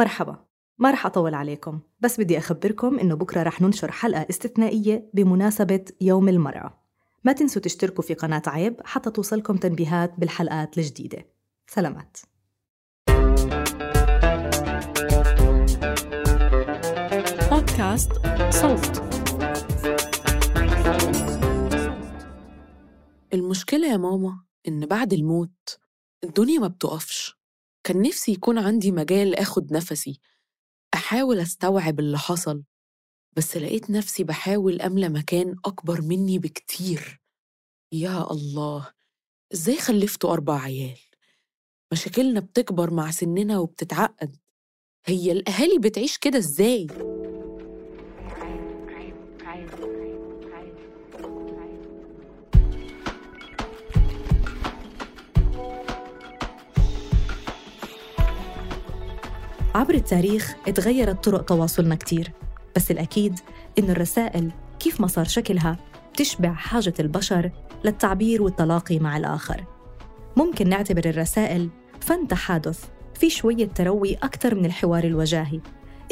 مرحبا. ما رح أطول عليكم بس بدي أخبركم إنه بكرة رح ننشر حلقة استثنائية بمناسبة يوم المرأة. ما تنسوا تشتركوا في قناة عيب حتى توصلكم تنبيهات بالحلقات الجديدة. سلامات. بودكاست صوت. المشكلة يا ماما إن بعد الموت الدنيا ما بتقفش. كان نفسي يكون عندي مجال آخد نفسي أحاول أستوعب اللي حصل بس لقيت نفسي بحاول أملى مكان أكبر مني بكتير يا الله إزاي خلفتوا أربع عيال؟ مشاكلنا بتكبر مع سننا وبتتعقد هي الأهالي بتعيش كده إزاي؟ عبر التاريخ اتغيرت طرق تواصلنا كتير بس الأكيد إنه الرسائل كيف ما صار شكلها بتشبع حاجة البشر للتعبير والتلاقي مع الآخر. ممكن نعتبر الرسائل فن تحادث في شوية تروي أكثر من الحوار الوجاهي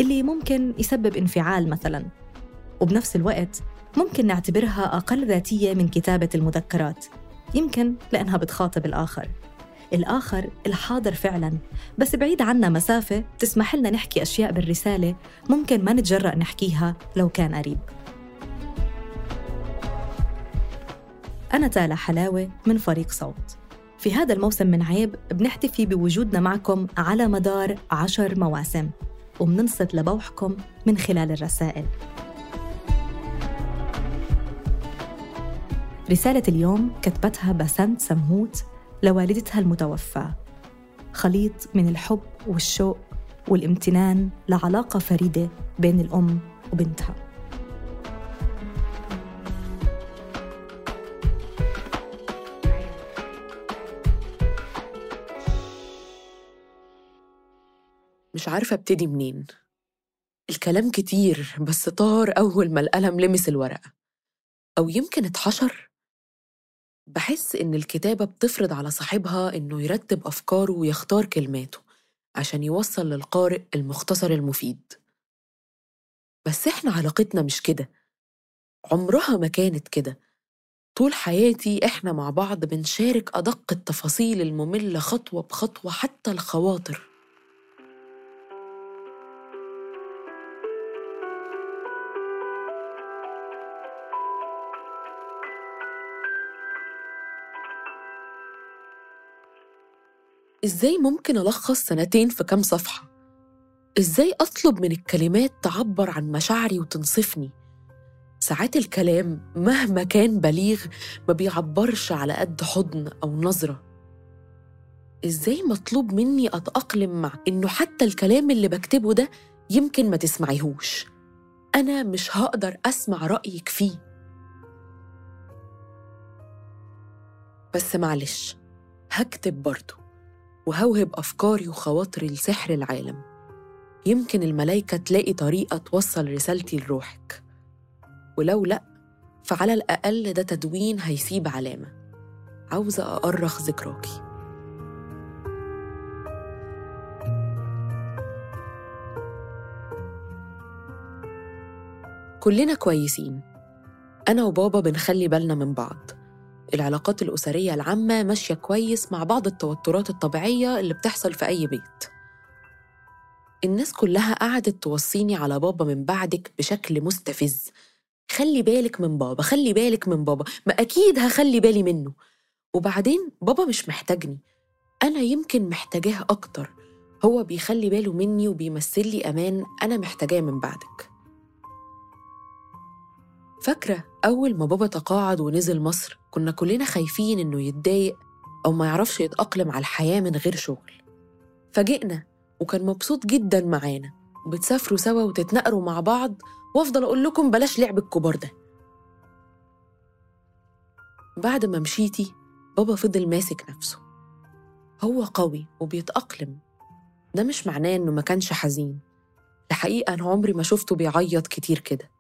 اللي ممكن يسبب انفعال مثلاً. وبنفس الوقت ممكن نعتبرها أقل ذاتية من كتابة المذكرات يمكن لأنها بتخاطب الآخر. الآخر الحاضر فعلا. بس بعيد عنا مسافة تسمح لنا نحكي أشياء بالرسالة ممكن ما نتجرأ نحكيها لو كان قريب. أنا تالا حلاوة من فريق صوت. في هذا الموسم من عيب بنحتفي بوجودنا معكم على مدار عشر مواسم. وبننصت لبوحكم من خلال الرسائل. رسالة اليوم كتبتها بسنت سمهوت لوالدتها المتوفاة خليط من الحب والشوق والامتنان لعلاقة فريدة بين الأم وبنتها. مش عارفة ابتدي منين. الكلام كتير بس طار أول ما القلم لمس الورقة. أو يمكن اتحشر؟ بحس إن الكتابة بتفرض على صاحبها إنه يرتب أفكاره ويختار كلماته عشان يوصل للقارئ المختصر المفيد. بس إحنا علاقتنا مش كده. عمرها ما كانت كده. طول حياتي إحنا مع بعض بنشارك أدق التفاصيل المملة خطوة بخطوة حتى الخواطر. إزاي ممكن ألخص سنتين في كام صفحة؟ إزاي أطلب من الكلمات تعبر عن مشاعري وتنصفني؟ ساعات الكلام مهما كان بليغ ما بيعبرش على قد حضن أو نظرة إزاي مطلوب مني أتأقلم مع إنه حتى الكلام اللي بكتبه ده يمكن ما تسمعيهوش أنا مش هقدر أسمع رأيك فيه بس معلش هكتب برضه وهوهب أفكاري وخواطري لسحر العالم. يمكن الملايكة تلاقي طريقة توصل رسالتي لروحك. ولو لأ فعلى الأقل ده تدوين هيسيب علامة. عاوزة أأرخ ذكراكي. كلنا كويسين. أنا وبابا بنخلي بالنا من بعض. العلاقات الأسرية العامة ماشية كويس مع بعض التوترات الطبيعية اللي بتحصل في أي بيت. الناس كلها قعدت توصيني على بابا من بعدك بشكل مستفز. خلي بالك من بابا خلي بالك من بابا. ما أكيد هخلي بالي منه. وبعدين بابا مش محتاجني. أنا يمكن محتاجاه أكتر. هو بيخلي باله مني وبيمثل لي أمان أنا محتاجاه من بعدك. فاكرة أول ما بابا تقاعد ونزل مصر كنا كلنا خايفين إنه يتضايق أو ما يعرفش يتأقلم على الحياة من غير شغل. فجئنا وكان مبسوط جدا معانا. وبتسافروا سوا وتتنقروا مع بعض وأفضل أقول لكم بلاش لعب الكبار ده. بعد ما مشيتي بابا فضل ماسك نفسه. هو قوي وبيتأقلم. ده مش معناه إنه ما كانش حزين. الحقيقة أنا عمري ما شفته بيعيط كتير كده.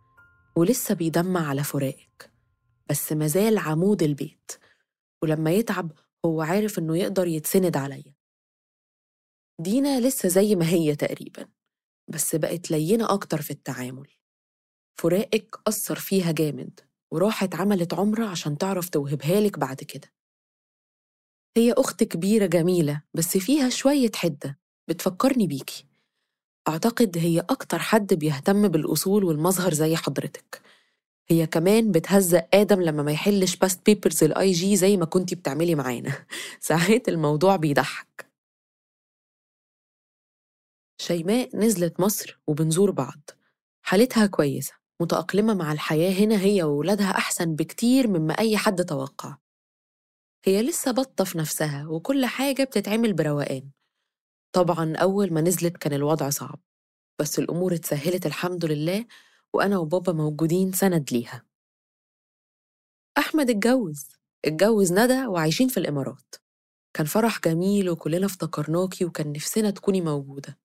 ولسه بيدمع على فراقك. بس مازال عمود البيت. ولما يتعب هو عارف إنه يقدر يتسند عليا. دينا لسه زي ما هي تقريبا بس بقت لينة أكتر في التعامل. فراقك أثر فيها جامد وراحت عملت عمرة عشان تعرف توهبها لك بعد كده. هي أخت كبيرة جميلة بس فيها شوية حدة. بتفكرني بيكي. أعتقد هي أكتر حد بيهتم بالأصول والمظهر زي حضرتك. هي كمان بتهزق آدم لما ما يحلش past papers ال IG زي ما كنتي بتعملي معانا. ساعات الموضوع بيضحك. شيماء نزلت مصر وبنزور بعض. حالتها كويسة. متأقلمة مع الحياة هنا هي وولادها أحسن بكتير مما أي حد توقع. هي لسه بطة في نفسها وكل حاجة بتتعمل بروقان. طبعا أول ما نزلت كان الوضع صعب بس الأمور اتسهلت الحمد لله وأنا وبابا موجودين سند ليها. أحمد اتجوز اتجوز ندى وعايشين في الإمارات. كان فرح جميل وكلنا افتكرناكي وكان نفسنا تكوني موجودة.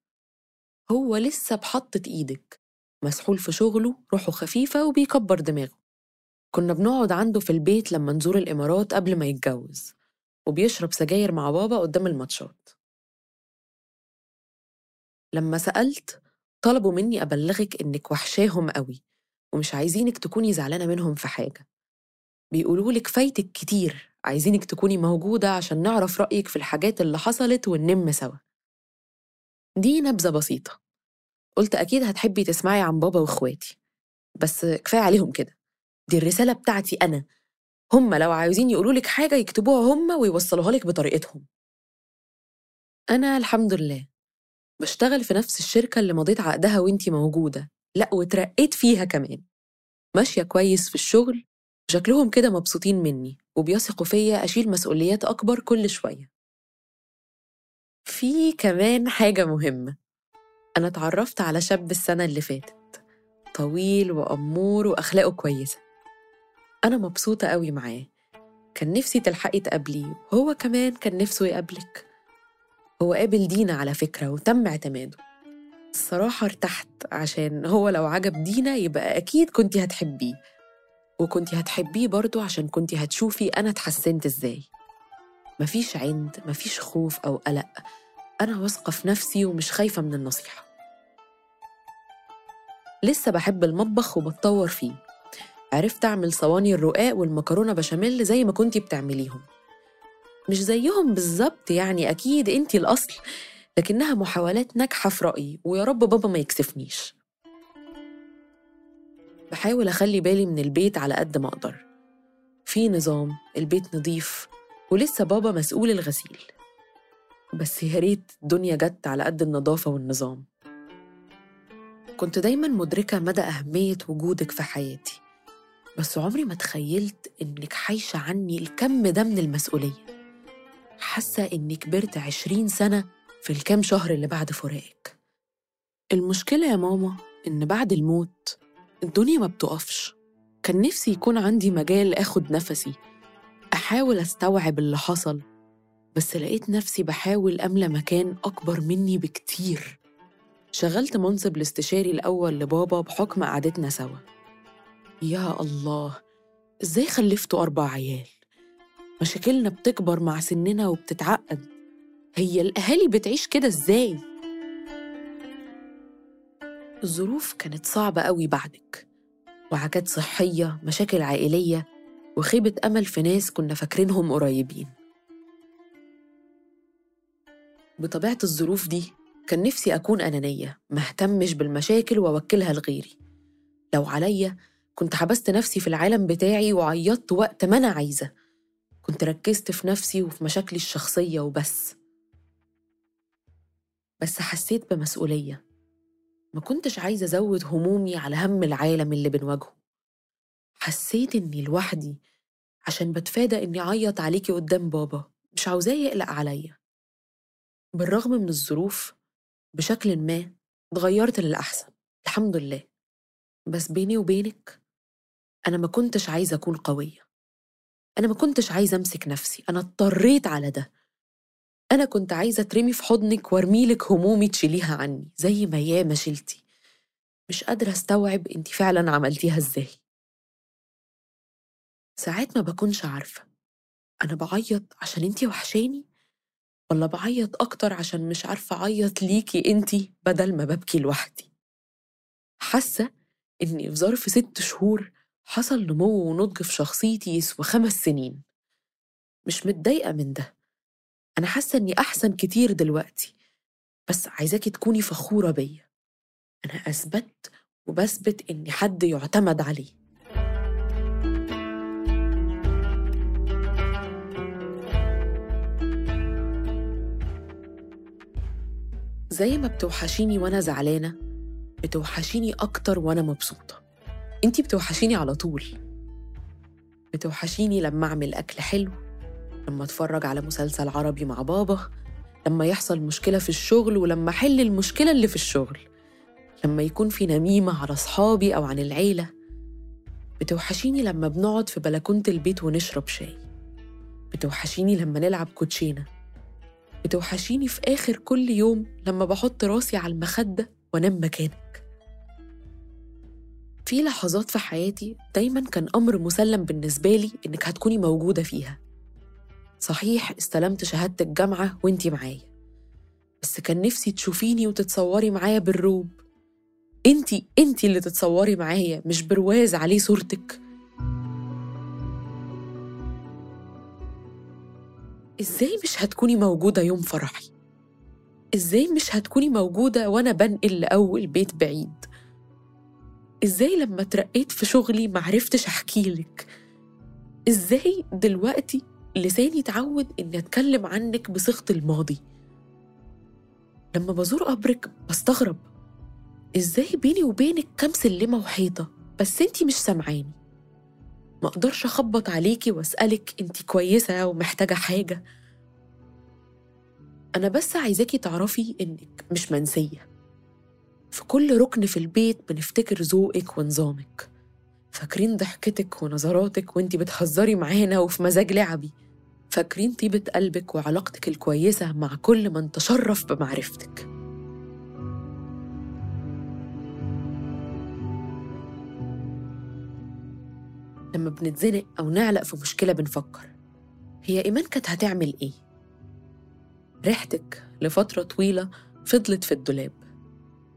هو لسه بحطة إيدك مسحول في شغله روحه خفيفة وبيكبر دماغه. كنا بنقعد عنده في البيت لما نزور الإمارات قبل ما يتجوز وبيشرب سجاير مع بابا قدام الماتشات. لما سألت طلبوا مني أبلغك إنك وحشاهم قوي ومش عايزينك تكوني زعلانة منهم في حاجة. بيقولوا لك فايتك كتير عايزينك تكوني موجودة عشان نعرف رأيك في الحاجات اللي حصلت وننم سوا. دي نبذة بسيطة. قلت أكيد هتحبي تسمعي عن بابا وإخواتي. بس كفاية عليهم كده. دي الرسالة بتاعتي أنا. هم لو عايزين يقولوا لك حاجة يكتبوها هم ويوصلوها لك بطريقتهم. أنا الحمد لله بشتغل في نفس الشركة اللي مضيت عقدها وانتي موجودة. لأ وترقيت فيها كمان. ماشية كويس في الشغل شكلهم كده مبسوطين مني وبيثقوا فيا أشيل مسؤوليات أكبر كل شوية. في كمان حاجة مهمة. أنا اتعرفت على شاب السنة اللي فاتت. طويل وأمور وأخلاقه كويسة. أنا مبسوطة قوي معاه. كان نفسي تلحقي تقابليه وهو كمان كان نفسه يقابلك. هو قابل دينا على فكرة وتم اعتماده. الصراحة ارتحت عشان هو لو عجب دينا يبقى أكيد كنتي هتحبيه. وكنتي هتحبيه برضه عشان كنتي هتشوفي أنا اتحسنت إزاي. مفيش عند مفيش خوف أو قلق. أنا واثقة في نفسي ومش خايفة من النصيحة. لسه بحب المطبخ وبتطور فيه. عرفت أعمل صواني الرقاق والمكرونة بشاميل زي ما كنتي بتعمليهم. مش زيهم بالظبط يعني أكيد أنتي الأصل لكنها محاولات ناجحة في رأيي ويا رب بابا ما يكسفنيش. بحاول أخلي بالي من البيت على قد ما أقدر. في نظام البيت نظيف ولسه بابا مسؤول الغسيل. بس يا ريت الدنيا جت على قد النظافة والنظام. كنت دايما مدركة مدى أهمية وجودك في حياتي. بس عمري ما تخيلت إنك حايشة عني الكم ده من المسؤولية. حاسة إني كبرت عشرين سنة في الكام شهر اللي بعد فراقك. المشكلة يا ماما إن بعد الموت الدنيا ما بتقفش. كان نفسي يكون عندي مجال آخد نفسي أحاول أستوعب اللي حصل بس لقيت نفسي بحاول أملى مكان أكبر مني بكتير. شغلت منصب الاستشاري الأول لبابا بحكم قعدتنا سوا. يا الله إزاي خلفتوا أربع عيال؟ مشاكلنا بتكبر مع سننا وبتتعقد. هي الأهالي بتعيش كده إزاي؟ الظروف كانت صعبة قوي بعدك. وعكات صحية مشاكل عائلية وخيبة أمل في ناس كنا فاكرينهم قريبين. بطبيعة الظروف دي كان نفسي أكون أنانية مهتمش بالمشاكل وأوكلها لغيري. لو عليا كنت حبست نفسي في العالم بتاعي وعيطت وقت ما أنا عايزة. كنت ركزت في نفسي وفي مشاكلي الشخصية وبس. بس حسيت بمسؤولية. ما كنتش عايزة أزود همومي على هم العالم اللي بنواجهه. حسيت إني لوحدي عشان بتفادى إني أعيط عليكي قدام بابا. مش عاوزاه يقلق عليا. بالرغم من الظروف بشكل ما اتغيرت للأحسن. الحمد لله. بس بيني وبينك أنا ما كنتش عايزة أكون قوية. أنا ما كنتش عايزة أمسك نفسي أنا اضطريت على ده. أنا كنت عايزة ترمي في حضنك وارميلك همومي تشيليها عني زي ما ياما شلتي. مش قادرة أستوعب انت فعلا عملتيها إزاي. ساعات ما بكونش عارفة أنا بعيط عشان أنتي وحشاني؟ ولا بعيط أكتر عشان مش عارفة أعيط ليكي أنتي بدل ما ببكي لوحدي؟ حاسة إني في ظرف ست شهور حصل نمو ونضج في شخصيتي يسوى خمس سنين. مش متضايقة من ده. أنا حاسة إني أحسن كتير دلوقتي. بس عايزاكي تكوني فخورة بيا. أنا أثبت وبثبت إني حد يعتمد عليه. زي ما بتوحشيني وأنا زعلانة بتوحشيني أكتر وأنا مبسوطة. انتي بتوحشيني على طول. بتوحشيني لما أعمل أكل حلو لما أتفرج على مسلسل عربي مع بابا لما يحصل مشكلة في الشغل ولما أحل المشكلة اللي في الشغل. لما يكون في نميمة على صحابي أو عن العيلة. بتوحشيني لما بنقعد في بلكونة البيت ونشرب شاي. بتوحشيني لما نلعب كوتشينة. بتوحشيني في آخر كل يوم لما بحط راسي على المخدة وأنام مكانك. في لحظات في حياتي دايما كان أمر مسلم بالنسبة لي إنك هتكوني موجودة فيها. صحيح استلمت شهادة الجامعة وإنتي معايا. بس كان نفسي تشوفيني وتتصوري معايا بالروب. إنتي إنتي اللي تتصوري معايا مش برواز عليه صورتك. إزاي مش هتكوني موجودة يوم فرحي؟ إزاي مش هتكوني موجودة وأنا بنقل لأول بيت بعيد؟ إزاي لما اترقيت في شغلي معرفتش أحكيلك؟ إزاي دلوقتي لساني اتعود إني أتكلم عنك بصيغة الماضي؟ لما بزور قبرك بستغرب إزاي بيني وبينك كام سلمة وحيطة بس أنتي مش سامعاني؟ ما أقدرش أخبط عليكي وأسألك أنتي كويسة ومحتاجة حاجة. أنا بس عايزاكي تعرفي إنك مش منسية. في كل ركن في البيت بنفتكر ذوقك ونظامك. فاكرين ضحكتك ونظراتك وانتي بتهزري معانا وفي مزاج لعبي. فاكرين طيبة قلبك وعلاقتك الكويسة مع كل من تشرف بمعرفتك. لما بنتزنق أو نعلق في مشكلة بنفكر هي إيمان كانت هتعمل إيه؟ ريحتك لفترة طويلة فضلت في الدولاب.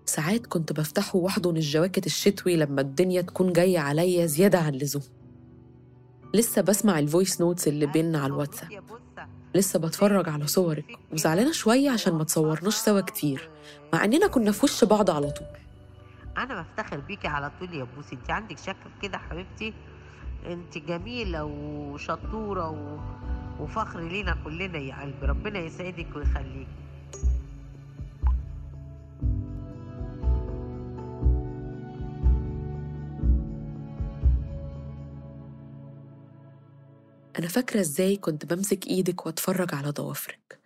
ساعات كنت بفتحه وأحضن الجواكت الشتوي لما الدنيا تكون جاية عليا زيادة عن اللزوم. لسه بسمع ال voice notes اللي بينا على الواتساب. لسه بتفرج على صورك. وزعلانة شوية عشان ما تصورناش سوا كتير. مع إننا كنا في وش بعض على طول. أنا بفتخر بيكي على طول يا بوسي. انت عندك شكل كده حبيبتي. أنت جميلة وشطورة و... وفخر لينا كلنا يا قلبي. ربنا يسعدك ويخليك أنا فاكرة إزاي كنت بمسك إيدك وأتفرج على ضوافرك.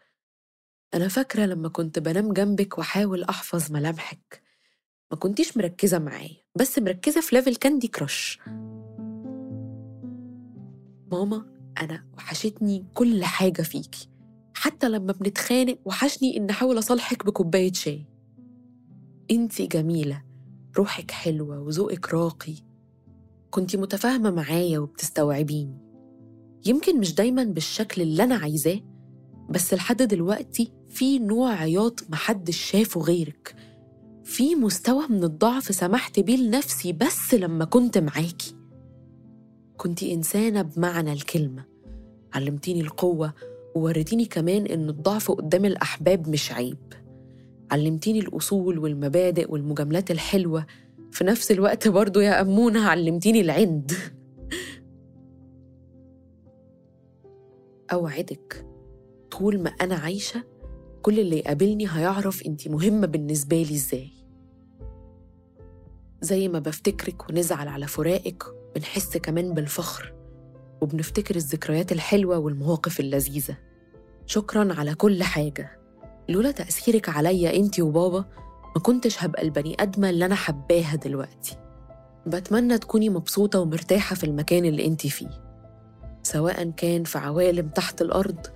أنا فاكرة لما كنت بنام جنبك وأحاول أحفظ ملامحك. ما كنتيش مركزة معايا بس مركزة في ليفل كاندي كراش ماما أنا وحشتني كل حاجة فيكي. حتى لما بنتخانق وحشني إن أحاول أصالحك بكوباية شاي. أنتي جميلة روحك حلوة وذوقك راقي. كنتي متفاهمة معايا وبتستوعبيني. يمكن مش دايما بالشكل اللي أنا عايزاه بس لحد دلوقتي في نوع عياط محدش شافه غيرك. في مستوى من الضعف سمحت بيه لنفسي بس لما كنت معاكي. كنتي إنسانة بمعنى الكلمة. علمتيني القوة ووريتيني كمان إن الضعف قدام الأحباب مش عيب. علمتيني الأصول والمبادئ والمجاملات الحلوة. في نفس الوقت برضو يا أمونة علمتيني العند. أوعدك طول ما أنا عايشة كل اللي يقابلني هيعرف أنتي مهمة بالنسبة لي إزاي. زي ما بفتكرك ونزعل على فراقك بنحس كمان بالفخر وبنفتكر الذكريات الحلوة والمواقف اللذيذة. شكرا على كل حاجة. لولا تأثيرك عليا أنتي وبابا ما كنتش هبقى البني أدمة اللي أنا حباها دلوقتي. بتمنى تكوني مبسوطة ومرتاحة في المكان اللي أنتي فيه. سواء كان في عوالم تحت الأرض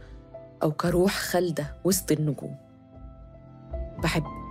أو كروح خالدة وسط النجوم. بحبك.